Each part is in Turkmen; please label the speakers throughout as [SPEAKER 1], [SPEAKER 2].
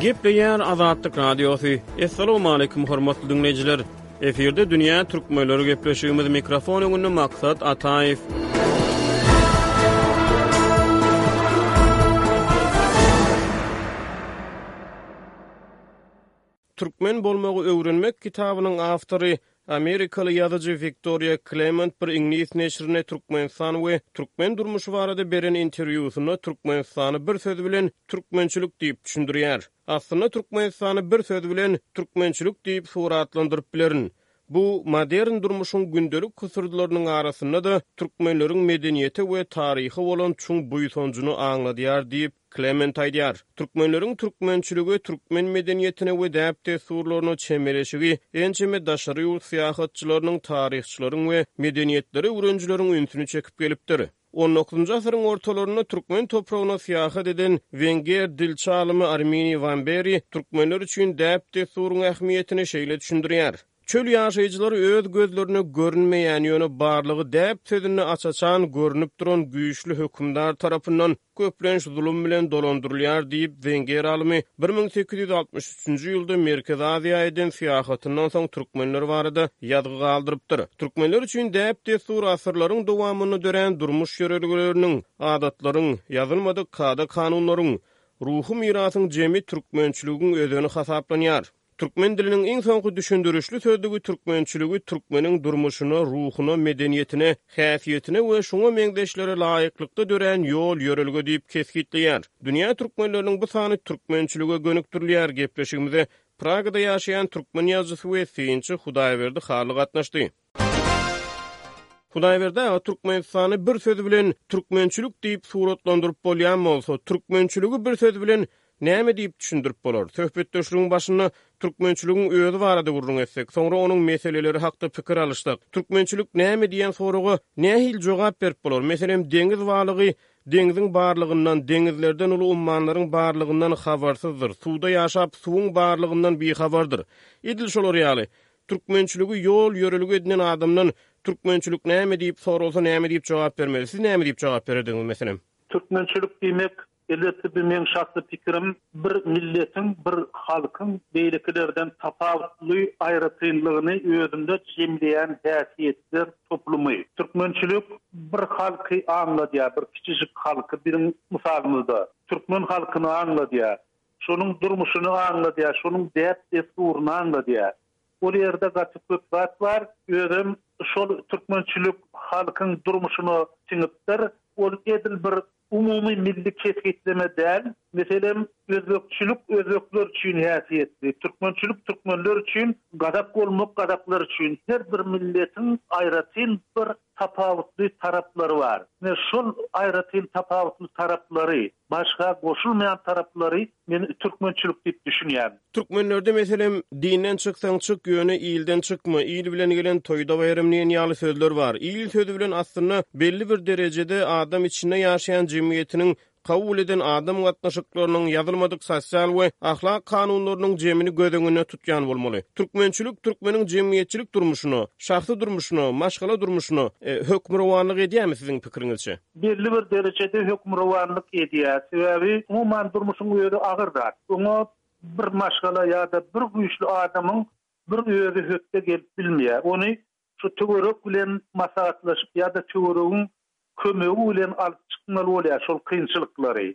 [SPEAKER 1] Gepleýär Azatlyk Radiosy. Assalamualaikum hormatly dinleýjiler. Efirde dünýä türkmenleri gepleşigimiz mikrofon öňünde maksat Ataýew. Türkmen bolmagy öwrenmek kitabynyň awtory, amerikaly ýazyjy Wiktoriýa Klement bir iňlis neşirine Türkmenistan we türkmen durmuşy barada beren interwýusynda Türkmenistany bir söz bilen türkmençilik diýip düşündirýär. Aslynda Türkmenistany bir söz bilen türkmençilik diýip suratlandyryp bilerin. Bu modern durmuşyň gündelik husurdlarynyň arasynda-da türkmenleriň medeniýete we taryha bolan çuň buýsanjyny aňladýar diýip, Klement aýdýar, Türkmenleriň türkmençilige, türkmen medeniýetine we däp-dessurlaryna çemeleşigi ençeme daşary ýurt syýahatçylarynyň, taryhçylaryň we medeniýetleri öwrenijileriň ünsüni çekip gelipdir. On dokuzynjy asyryň ortalarynda türkmen topragyna syýahat eden wenger dilçi alymy Armini Wamberi türkmenler üçin däp-dessuryň ähmiýetini şeýle düşündirýär, Çöl ýaşaýjylary öz gözlerine görünmeýän, ýöne barlygy däp sözünde aç-açan görnüp duran güýçli hökümdar tarapyndan köplenç zulum bilen dolandyrylýar diýip, wenger alymy bir müň sekiz ýüz altmyş üçünji ýylda Merkezi Aziýa eden syýahatyndan soň türkmenler barada ýazgy galdyrypdyr. Türkmenler üçin däp-dessur asyrlaryň dowamynda dörän durmuş ýörelgeleriniň, adatlaryň, ýazylmadyk kada-kanunlaryň, ruhy mirasyň jemi türkmençiligiň özeni hasaplanýar. Türkmen diliniň iň soňky düşündirişli sözlügi türkmençiligi türkmeniň durmuşyna, ruhuna, medeniýetine, häsiýetine we şuňa meňzeşlere laýyklykda dörän ýol-ýörelge diýip kesgitleýär. Dünýä türkmenleriniň bu sany türkmençilige gönükdirilýär. Gepleşigimize Pragada ýaşaýan türkmen ýazyjysy we synçy Hudaýberdi Hally gatnaşdy. Hudaýberdi aga Türkmenistany bir söz bilen türkmençilik diýip suratlandyryp bolýan bolsa, türkmençiligi bir söz bilen näme diýip düşündirip bolar? Söhbetdeşligiň başynda türkmençiligiň özi barada gürrüň etsek, soňra onuň meseleleri hakda pikir alyşsak, türkmençilik näme diýen soraga nähili jogap berip bolar? Meselem, deňiz balygy deňziň barlygyndan, deňizlerden uly ummanlaryň barlygyndan habarsyzdyr, suwda ýaşap, suwuň barlygyndan bihabardyr. Edil şolar ýaly, Türkmençiligi ýol-ýörelge edinen adamdan Türkmençilik näme diýip soralsa näme diýip jogap bermeli? Siz näme diýip jogap bererdiňiz meselem?
[SPEAKER 2] Türkmençilik diýmek, elbetde bu meň şahsy pikirim, bir milletiň, bir halkyň beýlekilerden tapawutly aýratynlygyny özünde jemleýän häsiýetler toplumy. Türkmençilik bir halky aňladýar, bir kiçijik halky, biziň mysalymyzda, türkmen halkyny aňladýar. Şonuň durmuşyny aňladýar, şonuň däp-dessuryny aňladýar. Ol ýerde gaty köp zat bar. Özem şol türkmençilik halkyň durmuşyna siňipdir. Ol edil bir umumy milli kesgitleme däl. Meselem, özbekçilik özbekler üçin häsiýetli, türkmençilik türkmenler üçin, gazak bolmak gazaklar üçin. Her bir milletiň aýratyn bir tapawutly taraplary bar. Ine, şol aýratyn tapawutly taraplary, başga goşulmaýan taraplary men türkmençilik diýip düşünýän.
[SPEAKER 1] Türkmenlerde meselem, Dinden çyksaň çyk, ýöne ilden çykma, il bilen gelen toýda-baýram diýen ýaly sözler bar. Il sözi bilen aslynda belli bir derejede adam içinde ýaşaýan jemgyýetiniň kabul eden adam gatnaşyklarynyň, ýazylmadyk sosial we ahlak kanunlarynyň jemini göz öňünde tutýan bolmaly. Türkmençilik türkmeniň jemgyýetçilik durmuşyna, şahsy durmuşyna, maşgala durmuşyna hökmürowanlyk edýärmi siziň pikiriňizçe?
[SPEAKER 2] Belli bir derejede hökmürowanlyk edýär. Sebäbi umuman durmuşyň özi agyr zat. Oňa bir maşgala ýa-da bir güýçli adamyň bir özi hötde gelip bilmeýär. Ony Şu töwerek bilen maslahatlaşyp ýa-da töweregiň kömegi bilen alyp çykmaly bolýar şol kynçylyklary.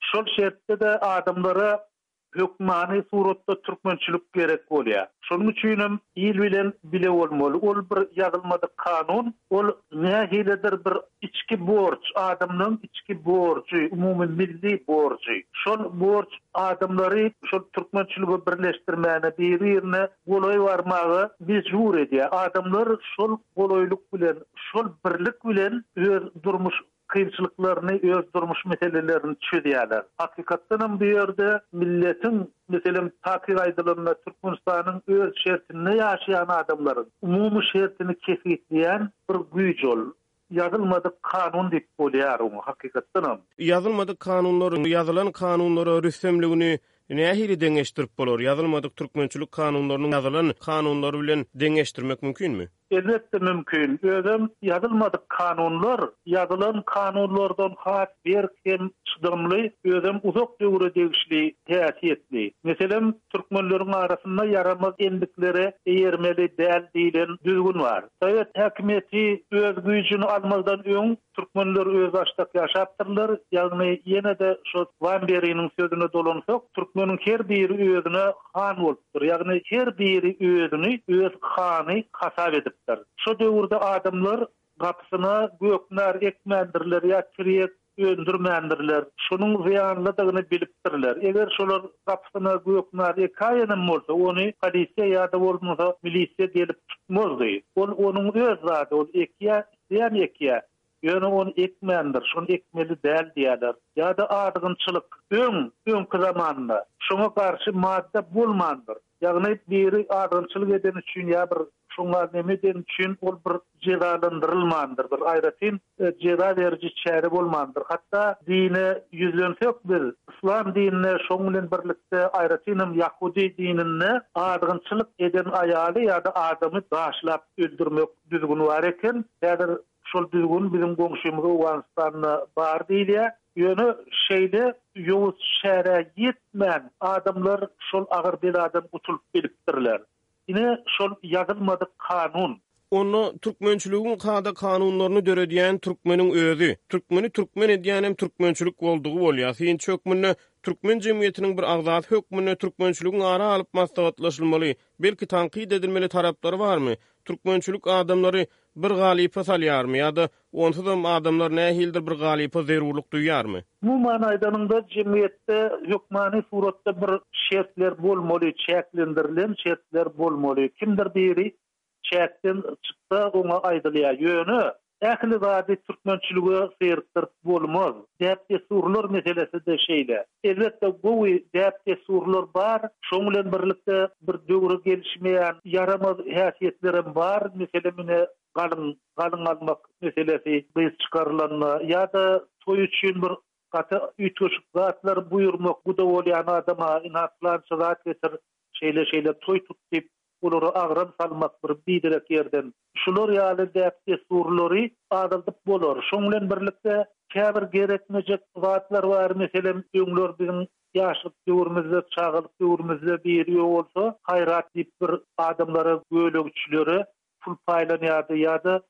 [SPEAKER 2] Şol şertde-de adamlara hökmany suratda türkmençilik gerek bolýar. Şonuň üçinem il bilen bile bolmaly. Ol bir ýazylmadyk kanun. Ol nähilidir bir içki borç, adamlaryň içki borjy, umumy milli borjy. Şol borç adamlary şol türkmençilige birleşdirmäne, biri-birine golaý barmaga mejbur edýär. Adamlar şol golaýlyk bilen, şol birlik bilen öz durmuş kynçylyklaryny, öz durmuş meselelerini çözýärler. Hakykatdan hem bu ýerde milletiň, meselem, takyk aýdylanda, Türkmenistanyň öz şertinde ýaşaýan adamlaryň umumy şertini kesgitleýän bir güýç ol. Ýazylmadyk kanun diýip bolýar oňa hakykatdanam.
[SPEAKER 1] Ýazylmadyk kanunlar ýazylan kanunlara rüstemligini nähili deňeşdirip bolar? Ýazylmadyk türkmençilik kanunlaryny ýazylan kanunlar bilen deňeşdirmek mümkinmi?
[SPEAKER 2] Elbetde mümkin. Özem ýazylmadyk kanunlar ýazylan kanunlardan has berk hem çydamly, özem uzak döwre degişli häsiýetli. Meselem, Türkmenleriň arasynda ýaramaz endiklere eýermeli däl diýlen düzgün bar. Sowet häkimiýeti öz güýjüni almazdan öň türkmenler özbaşdak ýaşapdyrlar, ýagny ýene-de şo Wamberiniň sözüne dolansak, türkmeniň her biri özüne han bolupdyr, ýagny her biri özüni öz hany hasap edipdir. Şo döwürde adamlar gapysyna gök nar ekmändirler ýa tirýek, öldürmändirler, şonuň zyýanlydygyny bilipdirler. Eger şolar gapysyna göknar ekaýenem bolsa, ony polisiýa ýa-da bolmasa milisiýa gelip tutmazdy. Ol onuň öz zady, ol ekýä, isleýän ekýä, ýöne ony ekmändir, şony ekmeli däl diýerler. Ýa-da azgynçylyk, öň, öňki zamanda, şoňa garşy madda bolmandyr. Ýagny biri adamçylyk edeni üçin ýa bir şoňa neme edeni üçin ol bir jezalandyrylmandyr, bir aýratyn jeza beriji çäre bolmandyr. Hatda dine ýüzlensek biz, yslam dinine şoň bilen birlikde aýratynam ýahudy dininde azgynçylyk eden aýaly ýa-da adamy daşlap öldürmek düzgüni bar eken. Häzir Şol düzgün biziň goňşymyz Owganystanda bar diýilýär. Ýöne şeýle ýowuz çärä ýetmän adamlar şol agyr beladan gutulyp bilipdirler. Ine şol ýazylmadyk kanun.
[SPEAKER 1] Onda türkmençiligiň kada-kanunlaryny döredýän türkmeniň özi. Türkmeni türkmen edýänem türkmençilik boldugy bolýar. Synçy hökmünde, türkmen jemgyýetiniň bir agzasy hökmünde türkmençiligiň ara alyp maslahatlaşylmaly, belki tankyt edilmeli taraplary barmy? Türkmençilik adamlary Bir galypa salýarmy ýa-da onsuzam adamlar nähilidir bir galypa zerurlyk duýýarmy?
[SPEAKER 2] Umuman aýdanyňda, jemgyýetde hökmany suratda bir şertler bolmaly, çäklendirilen şertler bolmaly. Kimdir biri çäkden çyksa, oňa aýdylýar. Ýöne, ähli zady türkmençilige syrykdyryp bolmaz. Däp-dessurlar meselesi-de şeýle. Elbetde, gowy däp-dessurlar bar. Şoň bilen birlikde, bir döwre gelişmeýän ýaramaz häsiýetlerem bar. Meselem, ine, galyň, galyň almak meselesi, gyz çykarylanda ýa-da toý üçin bir gaty üýtgeşik zatlar buýurmak, bu da bolýan adama, ynha, pylança zat getir, şeýle-şeýle toý tut diýip, olara agram salmak bir biderek ýerden. Şular ýaly däp-dessurlary azaldyp bolar. Şoň bilen birlikde, käbir gerekmejek zatlar bar. Meselem, öňler biziň Ýaşlyk döwrümizde, çagalyk döwrümizde biri ýok bolsa, Haýrat diýip bir adamlara, gölegçilere pul paýlanýardy ýa-da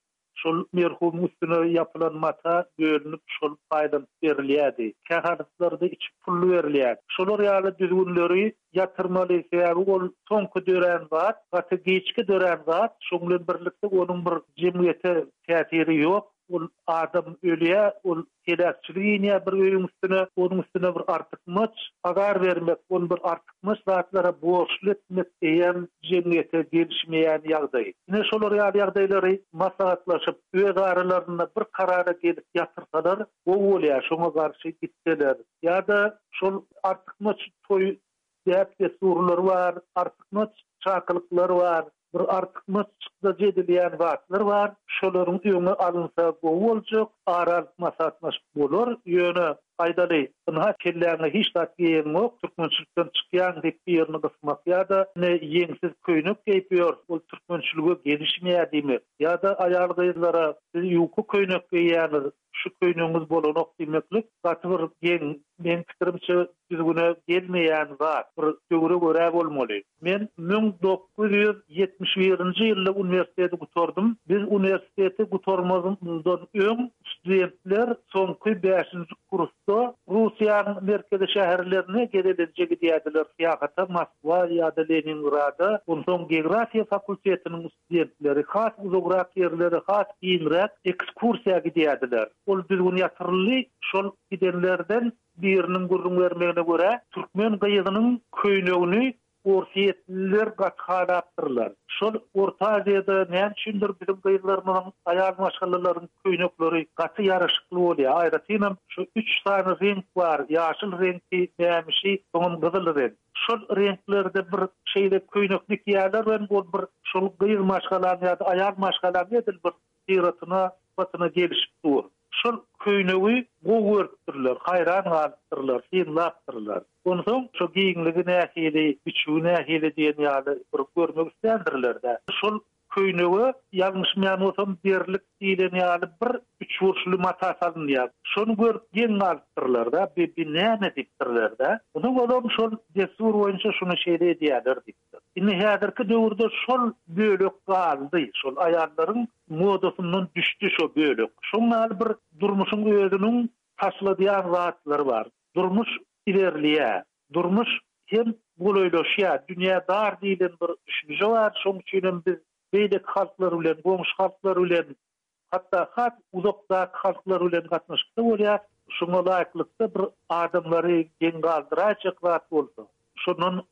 [SPEAKER 2] şol merhumyň üstüne ýapylan mata bölünip, şol paýlanyp berilýärdi. Kähalatlarda içi pully berilýärdi. Şolar ýaly düzgünleri ýatyrmaly, sebäbi ol soňky dörän zat, gaty giçki dörän zat, şoň bilen birlikde onuň bir jemgyýete täsiri ýok. Ol adam ölýä, ol heläkçilik inýä bir öýüň üstüne, onuň üstüne bir artykmaç azar bermek, ony bir artykmaç zatlara borçly etmek eýýäm jemgyýete gelişmeýän ýagdaý. Ine şolar ýaly ýagdaýlary maslahatlaşyp, öz aralarynda bir karara gelip ýatyrsalar gowy bolýa, şoňa garşy gitseler ýa-da şol artykmaç toý däp-dessurlar bar, artykmaç çakylyklar bar, bir artykmaç çykdajy edilýän zatlar bar. Şolaryň öňi alynsa gowy boljak, ara alyp maslahatlaşyp bolar. Ýöne, aýdaly, ynha kelläňe hiç zat geýeňok, türkmençilikden çykýaň diýip bir ýerini gysmak ýa-da ine ýeňsiz köýnek geýip ýör, ol türkmençilige gelişmeýär diýmek. Ýa-da aýal-gyzlara siz ýuka köýnek geýýäňiz, Şu köýnegiňiz bolanok diýmeklik gaty bir geň meň pikirimçe düzgüne gelmeýän zat bir döwre görä bolmaly. Men müň dokuz ýüz ýetmiş birinji ýylda uniwersiteti gutardym. Biz uniwersiteti gutarmazymyzdan öň studentler soňky bäşinji kursda Russiýanyň merkezi şäherlerine gezelenje gidýärdiler, syýahata Moskwa ýa-da Leningrada, onsoň geografiýa fakultetiniň Bentleri has uzagrak ýerlere, has giňräk ekskursiýa gidýärdiler. Ol düzgün ýatyryldy, şol gidenlerden biriniň gürrüň bermegine görä, türkmen gyzynyň köýnegini orsýetliler gaty halapdyrlar. Şol Orta Aziýada näme üçindir biziň gyzlarymyzyň aýal maşgalalaryň köýnekleri gaty ýaraşykly bolýar. Aýratynam şu üç sany reňk bar, ýaşyl reňki, mämişi, soňam gyzyl reňk. Şol reňklerde bir şeýle köýnek dikýärler we ol bir şol gyz maşgalaň ýa-da aýal maşgalaň edil bir syratyna, sypatyna gelişip dur. Şol köýnegi gowy görüpdirler, haýran galypdyrlar, synlapdyrlar. Onsoň şo giňligi nähili, biçüwi nähili diýen ýaly bir görmek isländirler-dä. Şol Köýnege, ýalňyşmaýan bolsam, derlik diýlen ýaly bir üçburçly mata salynýar. Şony görüp geň galypdyrlar-da, bi bi näme diýipdirler-dä. Munuň olam şol dessur boýunça şuny şeýle edýärler diýipdir. Indi häzirki döwürde şol bölek galdy, şol aýallaryň modasyndan düşdi şo bölek. Şoň ýaly bir durmuşyň özüniň taşladýan zatlary bar. Durmuş ilerleýär. Durmuş hem golaýlaşýar. Dünýä dar diýlen bir düşünje bar. Şoň üçin hem biz beýleki halklar bilen, goňşy halklar bilen, hatda has uzakdaky halklar bilen gatnaşykda bolýar. Şoňa laýyklykda bir adamlary geň galdyraýjak zat bolsa, şondan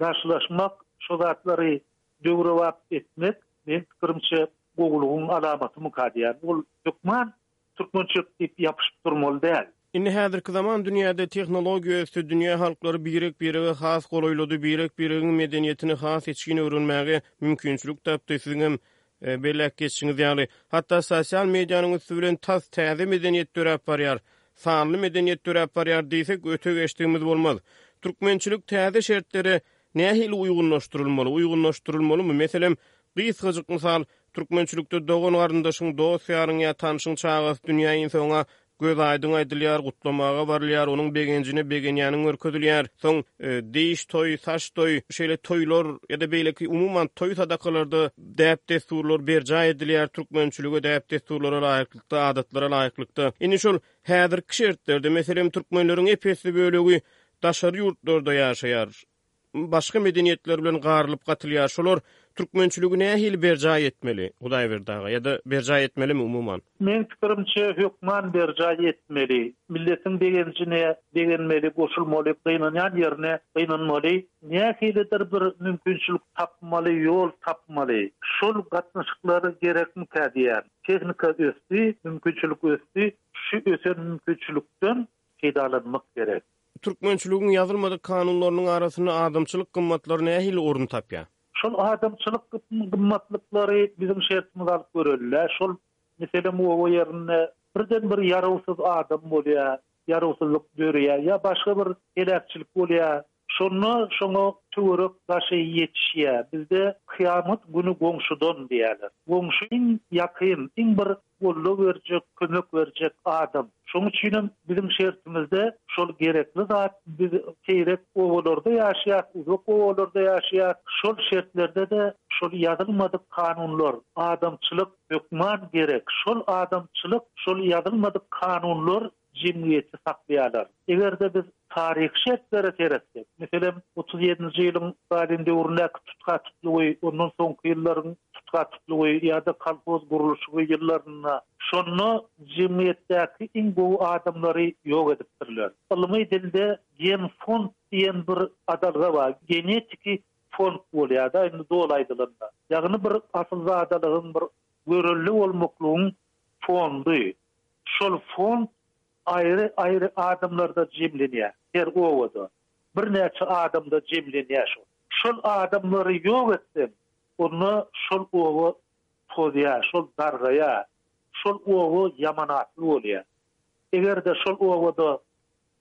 [SPEAKER 2] daşlaşmak, şo zatlary döwrebap etmek, meň pikirimçe, gowulygyň alamatymyka diýýän. Ol hökman Türkmençe ip ýapyşyp durmaly däl.
[SPEAKER 1] Indi häzirki zaman dünýäde tehnologiýa ösdi, dünýä halklary birek-birege has golaýlady, birek-biregiň medeniýetini has içgin öwrenmäge mümkinçilik tapdy, siziňem belläp geçişiňiz ýaly, hatda sosial medianyň üsti bilen tas täze medeniýet döräp barýar, sanly medeniýet döräp barýar diýsek öte geçdigimiz bolmaz. Türkmençilik täze şertlere nähili uýgunlaşdyrylmaly, uýgunlaşdyrylmalymy? Meselem, Gysgajyk mysal, Türkmençilikde dogan-garyndaşyň, dost-ýaryň ýa tanşyň çagasy dünýä inse oňa göz aýdyň aýdylýar, gutlamaga barylýar, onuň begenjine begenýäniň görkezilýär. Soň diş toý, saç toý, şeýle toýlar ýa-da beýleki umuman toý-sadakalarda däp-dessurlar berjaý edilýär, türkmençilige, däp-dessurlara laýyklykda, adatlara laýyklykda. Indi şol häzirki şertlerde, meselem, türkmenleriň ep-esli bölegi daşary ýurtlarda ýaşaýar. Başga medeniýetler bilen garylyp gatylýar şolar Türkmençiligi nähili berjaý etmeli Hudaýberdi aga ýa-da berjaý etmelimi umuman.
[SPEAKER 2] Meň pikirimçe hökman berjaý etmeli. Milletiň begenjine begenmeli goşulmaly gynanýan ýerine gynanmaly. Nähilidir bir mümkinçilik tapmaly ýol tapmaly. Şol gatnaşyklar gerekmikä diýýän. Tehnika ösdi, mümkinçilik ösdi. Şu ösen mümkinçilikden peýdalanmak gerek.
[SPEAKER 1] Türkmençiligiň ýazylmadyk kanunlarynyň arasynda adamçylyk gymmatlary nähili orun tapýar?
[SPEAKER 2] Şol adamçylyk gymmatlyklary biziň şertimizi alyp göreli-le. Şol, meselem, oba ýerinde birden-bir ýarawsyz adam bolýar, ýarawsyzlyk döreýär ýa başga bir heläkçilik bolýar. Şonda şoňa töwerek daşy ýetişýär. Bizde Kyýamat güni goňşudan diýýärler. Goňşy iň ýakyn, iň bir goldaw berjek, kömek berjek adam. Şoň üçinem biziň şertimizde şol gerekli zat. Biz seýrek obalarda ýaşaýas, uzak obalarda ýaşaýas. Şol şertlerde-de şol ýazylmadyk kanunlar, adamçylyk hökman gerek. Şol adamçylyk, şol ýazylmadyk kanunlar jemgyýeti saklaýarlar. Eger-de biz taryhy şertlere seretsek, meselem, otuz ýedinji ýylyň stalin döwründäki tutkatutlygy, ondan soňky ýyllaryň tutkatutlygy ýa-da kolhoz gurluşygy ýyllarynda, şonda jemgyýetdäki iň gowy adamlary ýok edipdirler. Ylmy dilde genfond diýen bir adalga bar, genetiki fond bolýar-da, indi doly aýdylanda. Ýagny bir asylzadalygyň, bir görelde bolmaklygyň fondy. Şol fond aýry-aýry adamlarda jemlenýär, her obada birnäçe adamda jemlenýär şol. Şol adamlary ýok etseň, onda şol oba tozýar, şol dargaýar, şol oba ýamanatly bolýar. Eger-de şol obada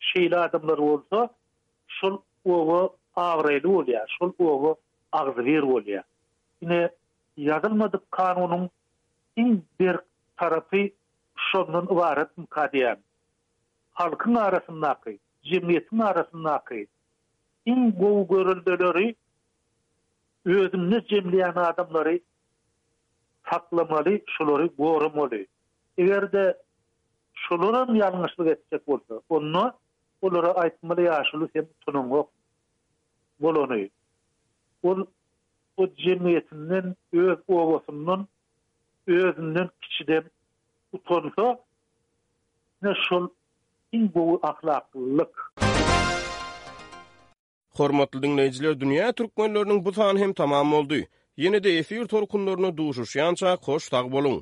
[SPEAKER 2] şeýle adamlar bolsa, şol oba abraýly bolýar, şol oba agzybir bolýar. Ine, ýazylmadyk kanunyň Iň berk tarapy şondan ybaratmyka diýýän. Halkyň arasyndaky, jemgyýetiň arasyndaky iň gowy göreldeleri özünde jemleýän adamlary saklamaly, şolary goramaly. Eger-de şolaram ýalňyşlyk etjek bolsa, onda olara aýtmaly ýaşuly sen utanaňok bolany. Ol O jemgyýetinden, öz obasyndan, özünden kiçiden utansa, ine şol iň gowy ahlaklylyk.
[SPEAKER 1] Hormatly diňleýjiler, dünýä türkmenleriniň bu sany hem tamam boldy. Ýene-de efir tolkunlaryna duşuşýançak hoş sag boluň!